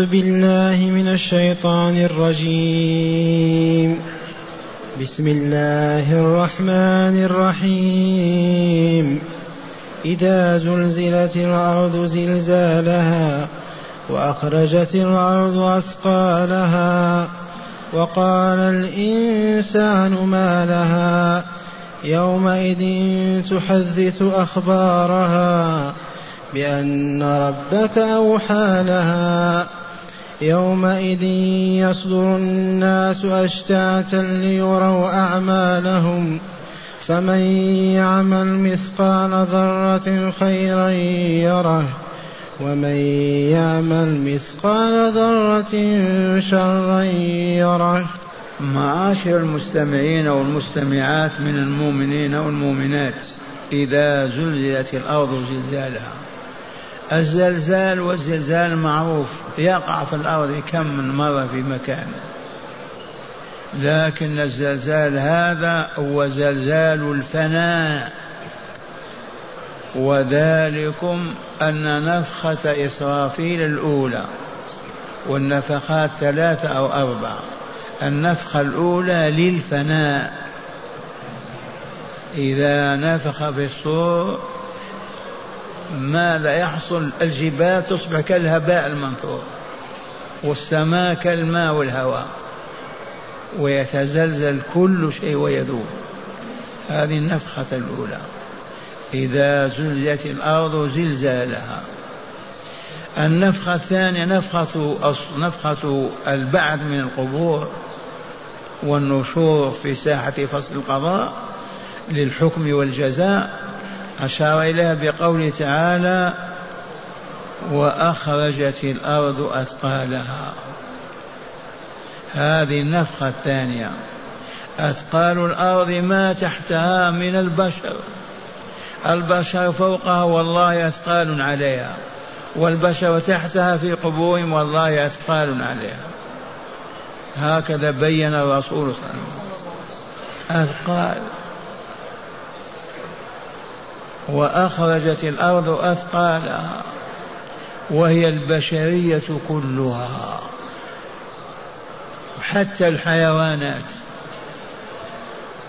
أعوذ بالله من الشيطان الرجيم. بسم الله الرحمن الرحيم. إذا زلزلت الأرض زلزالها وأخرجت الأرض أثقالها وقال الإنسان ما لها يومئذ تحدث أخبارها بأن ربك أوحى لها. يومئذ يصدر الناس أشتاتا ليروا أعمالهم فمن يعمل مثقال ذرة خيرا يره ومن يعمل مثقال ذرة شرا يره. معاشر المستمعين والمستمعات من المؤمنين والمؤمنات إذا زلزلت الأرض زلزالها. الزلزال والزلزال معروف. يقع في الأرض كم من مرة في مكان. لكن الزلزال هذا هو زلزال الفناء. وذلكم أن نفخة إسرافيل الأولى والنفخات ثلاثة أو أربعة. النفخة الأولى للفناء. إذا نفخ في الصور ماذا يحصل الجبال تصبح كالهباء المنثور والسماء كالماء والهواء ويتزلزل كل شيء ويذوب. هذه النفخة الأولى. إذا زلزلت الأرض زلزالها. النفخة الثانية نفخة نفخة البعث من القبور والنشور في ساحة فصل القضاء للحكم والجزاء. أشار إليها بقوله تعالى وأخرجت الأرض أثقالها. هذه النفخة الثانية. أثقال الأرض ما تحتها من البشر. البشر فوقها والله أثقال عليها والبشر تحتها في قبورهم والله أثقال عليها. هكذا بين الرسول صلى الله عليه وسلم. أثقال. وأخرجت الأرض أثقالها وهي البشرية كلها. حتى الحيوانات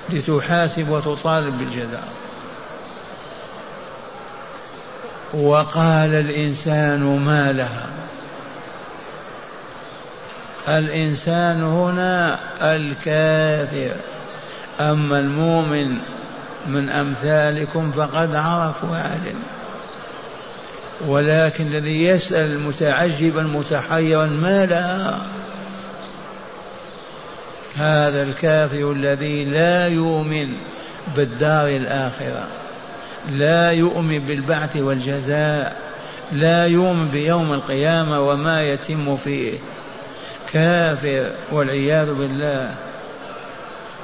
لتحاسب وتطالب بالجزاء. وقال الإنسان ما لها. الإنسان هنا الكافر أما المؤمن من أمثالكم فقد عرفوا وعلم ولكن الذي يسأل متعجبا متحيرا ما لها هذا الكافر الذي لا يؤمن بالدار الآخرة لا يؤمن بالبعث والجزاء لا يؤمن بيوم القيامة وما يتم فيه. كافر والعياذ بالله.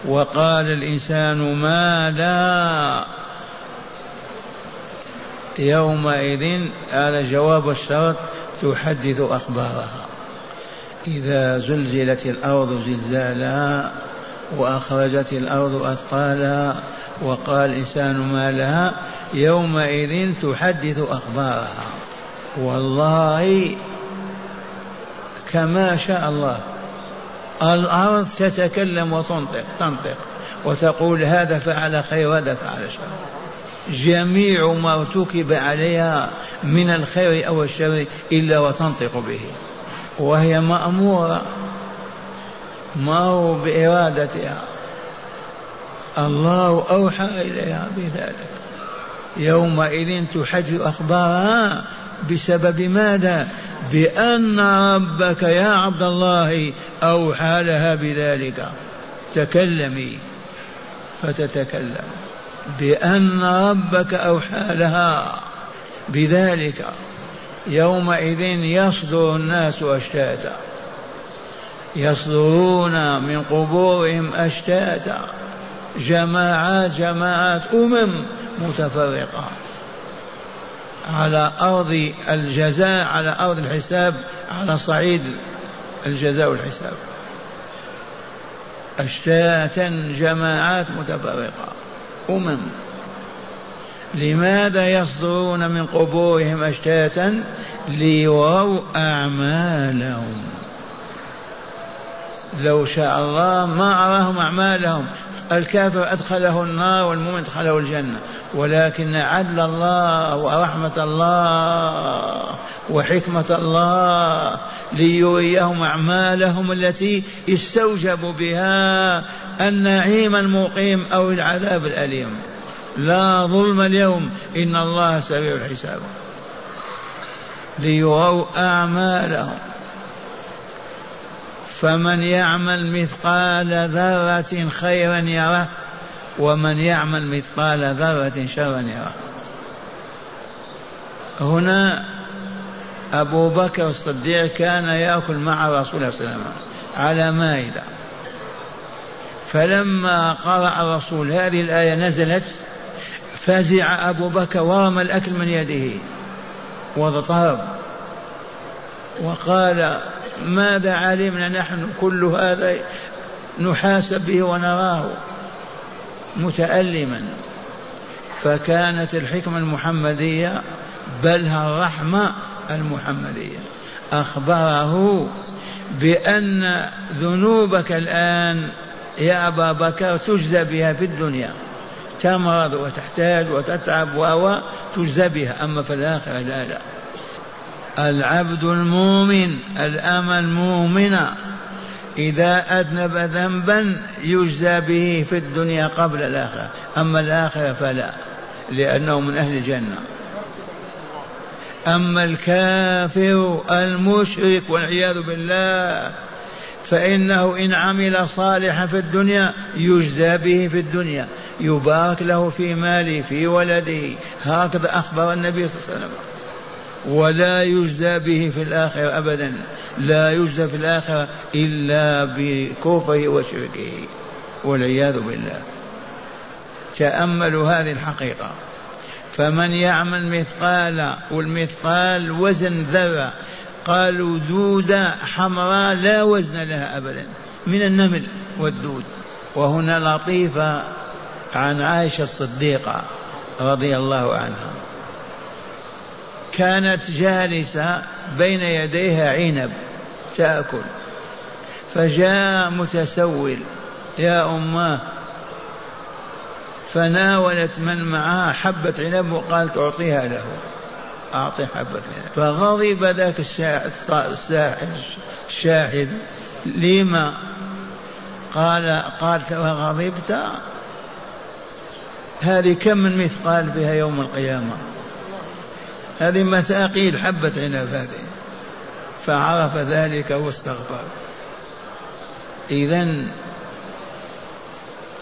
وقال الإنسان ما لا يومئذ هذا جواب الشرط تحدث أخبارها. إذا زلزلت الأرض زلزالها وأخرجت الأرض أثقالها وقال الإنسان ما لها يومئذ تحدث أخبارها. والله كما شاء الله الأرض تتكلم وتنطق تنطق وتقول هذا فعل خير وهذا فعل شر. جميع ما ارتكب عليها من الخير أو الشر إلا وتنطق به. وهي مأمورة ما هو بإرادتها. الله أوحى إليها بذلك. يومئذ تحدث أخبارها بسبب ماذا؟ بأن ربك يا عبد الله أوحى لها بذلك. تكلمي. فتتكلم. بأن ربك أوحى لها بذلك. يومئذ يصدر الناس أشتاتا. يصدرون من قبورهم أشتاتا. جماعات جماعات أمم متفرقة. على أرض الجزاء على أرض الحساب على صعيد الجزاء والحساب. أشتاتا جماعات متفرقة أمم. لماذا يصدرون من قبورهم أشتاتا؟ ليروا أعمالهم. لو شاء الله ما أراهم أعمالهم. الكافر أدخله النار والمؤمن أدخله الجنة. ولكن عدل الله ورحمة الله وحكمة الله ليريهم أعمالهم التي استوجبوا بها النعيم المقيم أو العذاب الأليم. لا ظلم اليوم إن الله سريع الحساب. ليروا أعمالهم. فمن يعمل مثقال ذرة خيرا يره ومن يعمل مثقال ذرة شرا يره. هنا أبو بكر الصديق كان يأكل مع رسول الله صلى الله عليه وسلم على مائدة. فلما قرأ الرسول هذه الآية نزلت فزع أبو بكر ورمى الأكل من يده واضطرب وقال ماذا علمنا نحن كل هذا نحاسب به ونراه متألما؟ فكانت الحكمة المحمدية بلها الرحمة المحمدية. أخبره بأن ذنوبك الآن يا أبا بكر تجزى بها في الدنيا. تمرض وتحتاج وتتعب و تجزى بها. أما في الآخرة لا لا. العبد المؤمن الأمة المؤمنة إذا أذنب ذنبا يجزى به في الدنيا قبل الآخرة أما الآخرة فلا لأنه من أهل الجنة. أما الكافر المشرك والعياذ بالله فإنه إن عمل صالحا في الدنيا يجزى به في الدنيا. يبارك له في ماله في ولده. هكذا أخبر النبي صلى الله عليه وسلم. ولا يجزى به في الآخرة أبدا. لا يجزى في الآخرة إلا بكفره وشركه والعياذ بالله. تأملوا هذه الحقيقة. فمن يعمل مثقال والمثقال وزن ذرة قالوا دودة حمراء لا وزن لها أبدا من النمل والدود. وهنا لطيفة عن عائشة الصديقة رضي الله عنها. كانت جالسة بين يديها عنب تأكل. فجاء متسول يا أماه فناولت من معها حبة عنب وقالت أعطيها له. أعطي حبة عنب. فغضب ذاك الشاحذ. لما؟ قال قالت وغضبت هذه كم من مثقال بها يوم القيامة؟ هذه مثاقيل حبة عنب هذه. فعرف ذلك واستغفر. إذا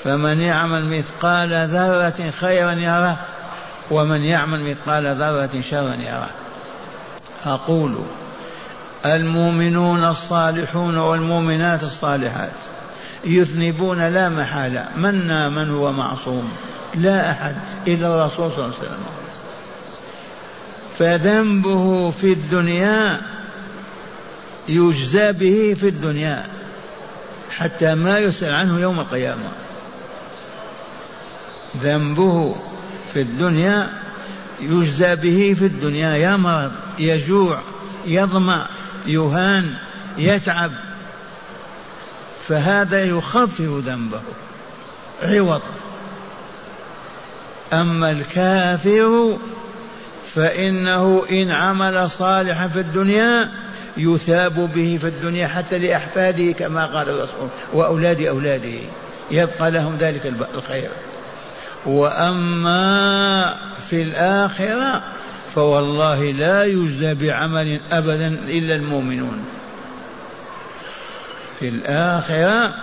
فمن يعمل مثقال ذرة خيرا يره ومن يعمل مثقال ذرة شرا يره. أقول المؤمنون الصالحون والمؤمنات الصالحات يذنبون لا محالة منا من هو معصوم لا أحد إلا الرسول صلى الله عليه وسلم. فذنبه في الدنيا يجزى به في الدنيا حتى ما يسأل عنه يوم القيامة. ذنبه في الدنيا يجزى به في الدنيا. يمرض يجوع يظمأ يهان يتعب. فهذا يخفف ذنبه. عوض. أما الكافر فإنه إن عمل صالحا في الدنيا يثاب به في الدنيا حتى لأحفاده كما قال الرسول وأولاد أولاده يبقى لهم ذلك الخير. وأما في الآخرة فوالله لا يجزى بعمل أبدا إلا المؤمنون. في الآخرة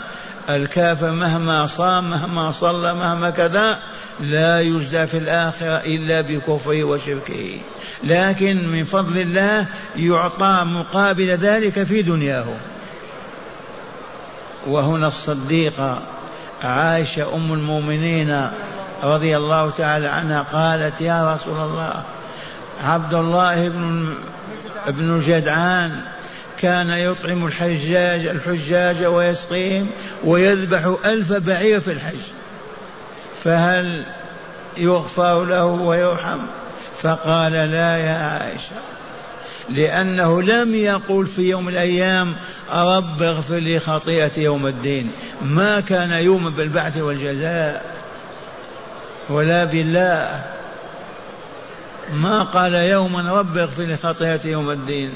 الكافر مهما صام مهما صلى مهما كذا لا يجزى في الآخرة إلا بكفره وشركه. لكن من فضل الله يعطى مقابل ذلك في دنياه. وهنا الصديقة عائشة أم المؤمنين رضي الله تعالى عنها قالت يا رسول الله عبد الله بن ابن جدعان كان يطعم الحجاج الحجاج ويسقيهم ويذبح ألف بعير في الحج. فهل يغفر له ويرحم؟ فقال لا يا عائشة لأنه لم يقول في يوم من الأيام رب اغفر لي خطيئتي يوم الدين. ما كان يوم بالبعث والجزاء ولا بالله. ما قال يوما رب اغفر لي خطيئتي يوم الدين.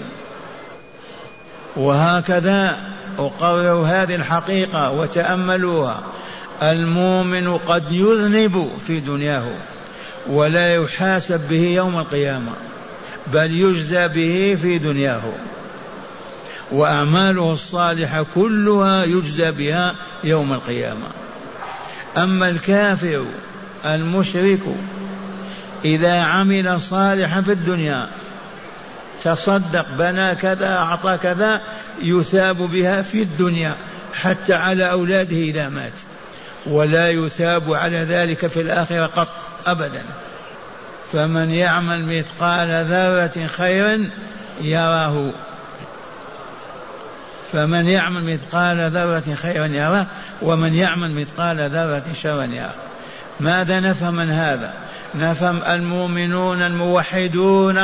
وهكذا أقرر هذه الحقيقة وتأملوها. المؤمن قد يذنب في دنياه ولا يحاسب به يوم القيامة بل يجزى به في دنياه. وأعماله الصالحة كلها يجزى بها يوم القيامة. أما الكافر المشرك إذا عمل صالحا في الدنيا تصدق بنى كذا أعطى كذا يثاب بها في الدنيا حتى على أولاده إذا مات. ولا يثاب على ذلك في الآخرة قط أبدا. فمن يعمل مثقال ذرة خيرا يراه. فمن يعمل مثقال ذرة خيرا يراه ومن يعمل مثقال ذرة شرا يراه. ماذا نفهم من هذا؟ نفهم المؤمنون الموحدون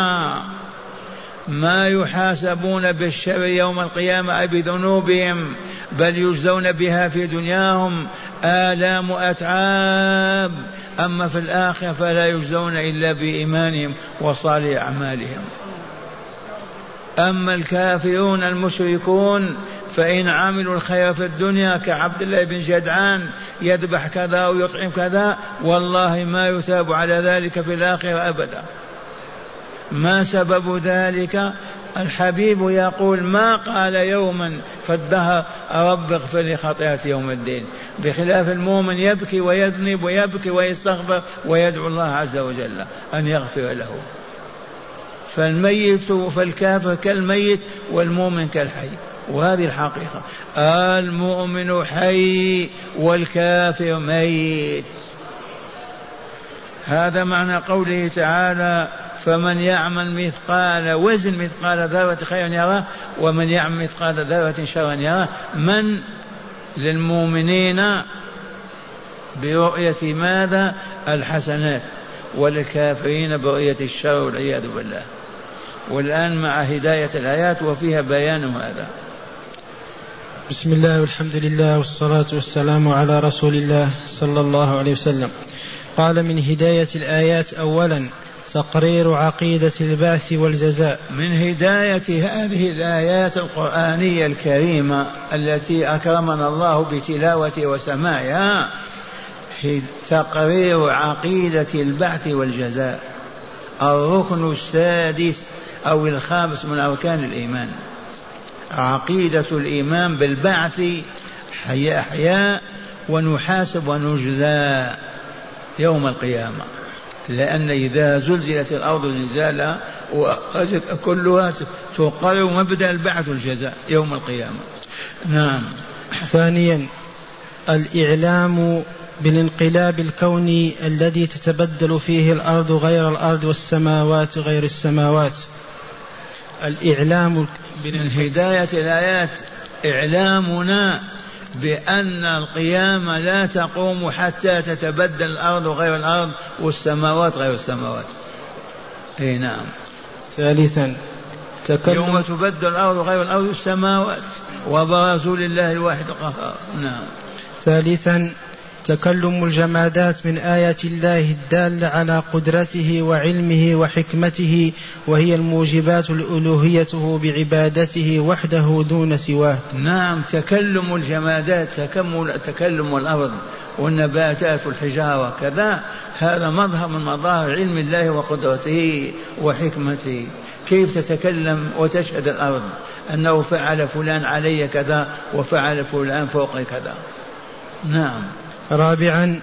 ما يحاسبون بالشر يوم القيامة بذنوبهم بل يجزون بها في دنياهم آلام وأتعاب. أما في الآخرة فلا يجزون إلا بإيمانهم وصالح أعمالهم. أما الكافرون المشركون فإن عملوا الخير في الدنيا كعبد الله بن جدعان يذبح كذا ويطعم كذا والله ما يثاب على ذلك في الآخرة أبدا. ما سبب ذلك؟ الحبيب يقول ما قال يوما في الدهر رب اغفر لي خطيئتي يوم الدين. بخلاف المؤمن يبكي ويذنب ويبكي ويستغفر ويدعو الله عز وجل أن يغفر له. فالميت فالكافر كالميت والمؤمن كالحي. وهذه الحقيقة. المؤمن حي والكافر ميت. هذا معنى قوله تعالى فمن يعمل مثقال وزن مثقال ذرة خيرا يراه ومن يعمل مثقال ذرة شرا يراه من للمؤمنين برؤية ماذا؟ الحسنات وللكافرين برؤية الشر والعياذ بالله. والآن مع هداية الآيات وفيها بيان هذا. بسم الله والحمد لله والصلاة والسلام على رسول الله صلى الله عليه وسلم. قال من هداية الآيات أولا تقرير عقيدة البعث والجزاء. من هداية هذه الآيات القرآنية الكريمة التي أكرمنا الله بتلاوة وسماعها تقرير عقيدة البعث والجزاء. الركن السادس أو الخامس من أركان الإيمان. عقيدة الإيمان بالبعث حياء أحياء ونحاسب ونجزى يوم القيامة. لأن إذا زلزلت الأرض زلزالها وأخرجت كلها تقرر مبدأ البعث والجزاء يوم القيامة. نعم. ثانيا الإعلام بالانقلاب الكوني الذي تتبدل فيه الأرض غير الأرض والسماوات غير السماوات. الإعلام من هداية الآيات إعلامنا بأن القيامة لا تقوم حتى تتبدل الأرض غير الأرض والسماوات غير السماوات. أي نعم. ثالثا تكلم يوم تبدل الأرض غير الأرض والسماوات وبرزوا لله الواحد القهار. نعم. ثالثا تكلم الجمادات من آيات الله الدالة على قدرته وعلمه وحكمته وهي الموجبات الألوهيته بعبادته وحده دون سواه. نعم تكلم الجمادات تكلم الأرض والنباتات والحجارة كذا هذا مظهر من مظاهر علم الله وقدرته وحكمته. كيف تتكلم وتشهد الأرض؟ أنه فعل فلان علي كذا وفعل فلان فوق كذا. نعم. رابعا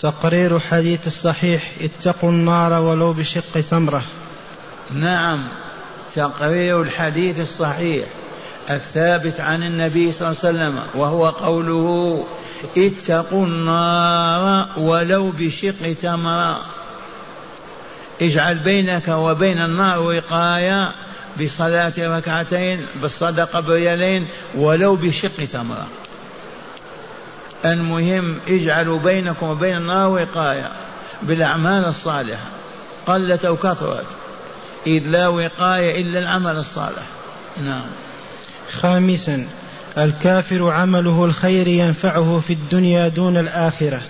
تقرير حديث الصحيح اتقوا النار ولو بشق ثمرة. نعم تقرير الحديث الصحيح الثابت عن النبي صلى الله عليه وسلم وهو قوله اتقوا النار ولو بشق تمرة اجعل بينك وبين النار وقاية بصلاة ركعتين بالصدقة بريالين ولو بشق تمره المهم اجعلوا بينكم وبين النار وقاية بالأعمال الصالحة. قلت أو كثرت. إذ لا وقاية إلا العمل الصالح. نعم. خامسا الكافر عمله الخير ينفعه في الدنيا دون الآخرة.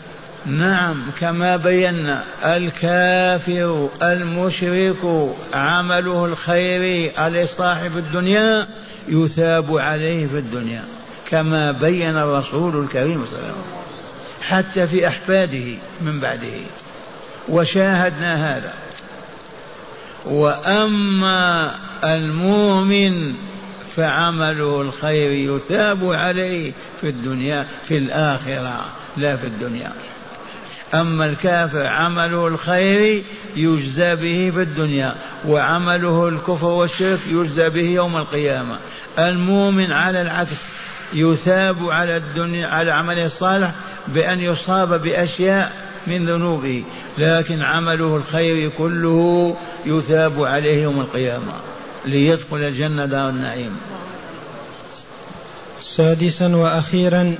نعم كما بينا. الكافر المشرك عمله الخير الإصلاح في الدنيا يثاب عليه في الدنيا. كما بين الرسول الكريم صلى الله عليه وسلم حتى في أحفاده من بعده. وشاهدنا هذا. وأما المؤمن فعمله الخير يثاب عليه في الدنيا في الآخرة لا في الدنيا. أما الكافر عمله الخير يجزى به في الدنيا وعمله الكفر والشرك يجزى به يوم القيامة. المؤمن على العكس يثاب على الدنيا على عمله الصالح بأن يصاب بأشياء من ذنوبه لكن عمله الخير كله يثاب عليه يوم القيامة ليدخل الجنة دار النعيم. سادسا وأخيرا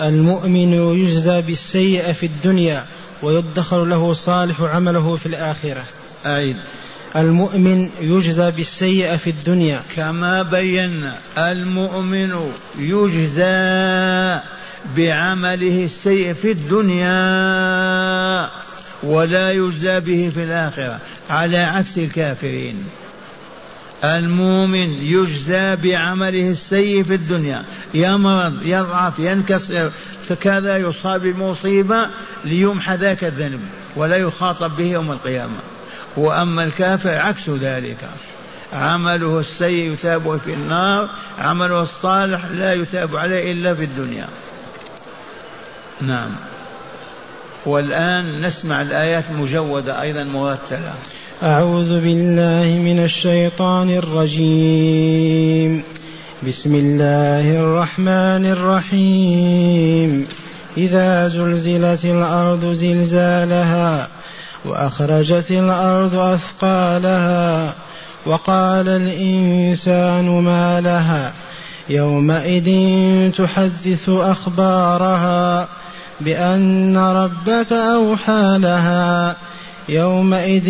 المؤمن يجزى بالسيئة في الدنيا ويدخر له صالح عمله في الآخرة. أعيد. المؤمن يجزى بالسيئة في الدنيا. كما بينا المؤمن يجزى بعمله السيء في الدنيا ولا يجزى به في الآخرة على عكس الكافرين. المؤمن يجزى بعمله السيء في الدنيا. يمرض يضعف ينكسر كذا يصاب بمصيبة ليمحى ذاك الذنب ولا يخاطب به يوم القيامة. وأما الكافر عكس ذلك. عمله السيء يثاب في النار عمله الصالح لا يثاب عليه إلا في الدنيا. نعم. والآن نسمع الآيات المجودة أيضا مرتلة. أعوذ بالله من الشيطان الرجيم. بسم الله الرحمن الرحيم. إذا زلزلت الأرض زلزالها وأخرجت الأرض أثقالها وقال الإنسان ما لها يومئذ تحدث أخبارها بأن ربك أوحى لها يومئذ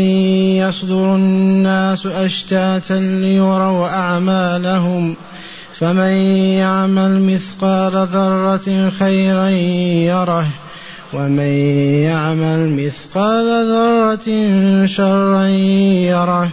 يصدر الناس أشتاتا ليروا أعمالهم فمن يعمل مثقال ذرة خيرا يره ومن يعمل مثقال ذرة شرا يره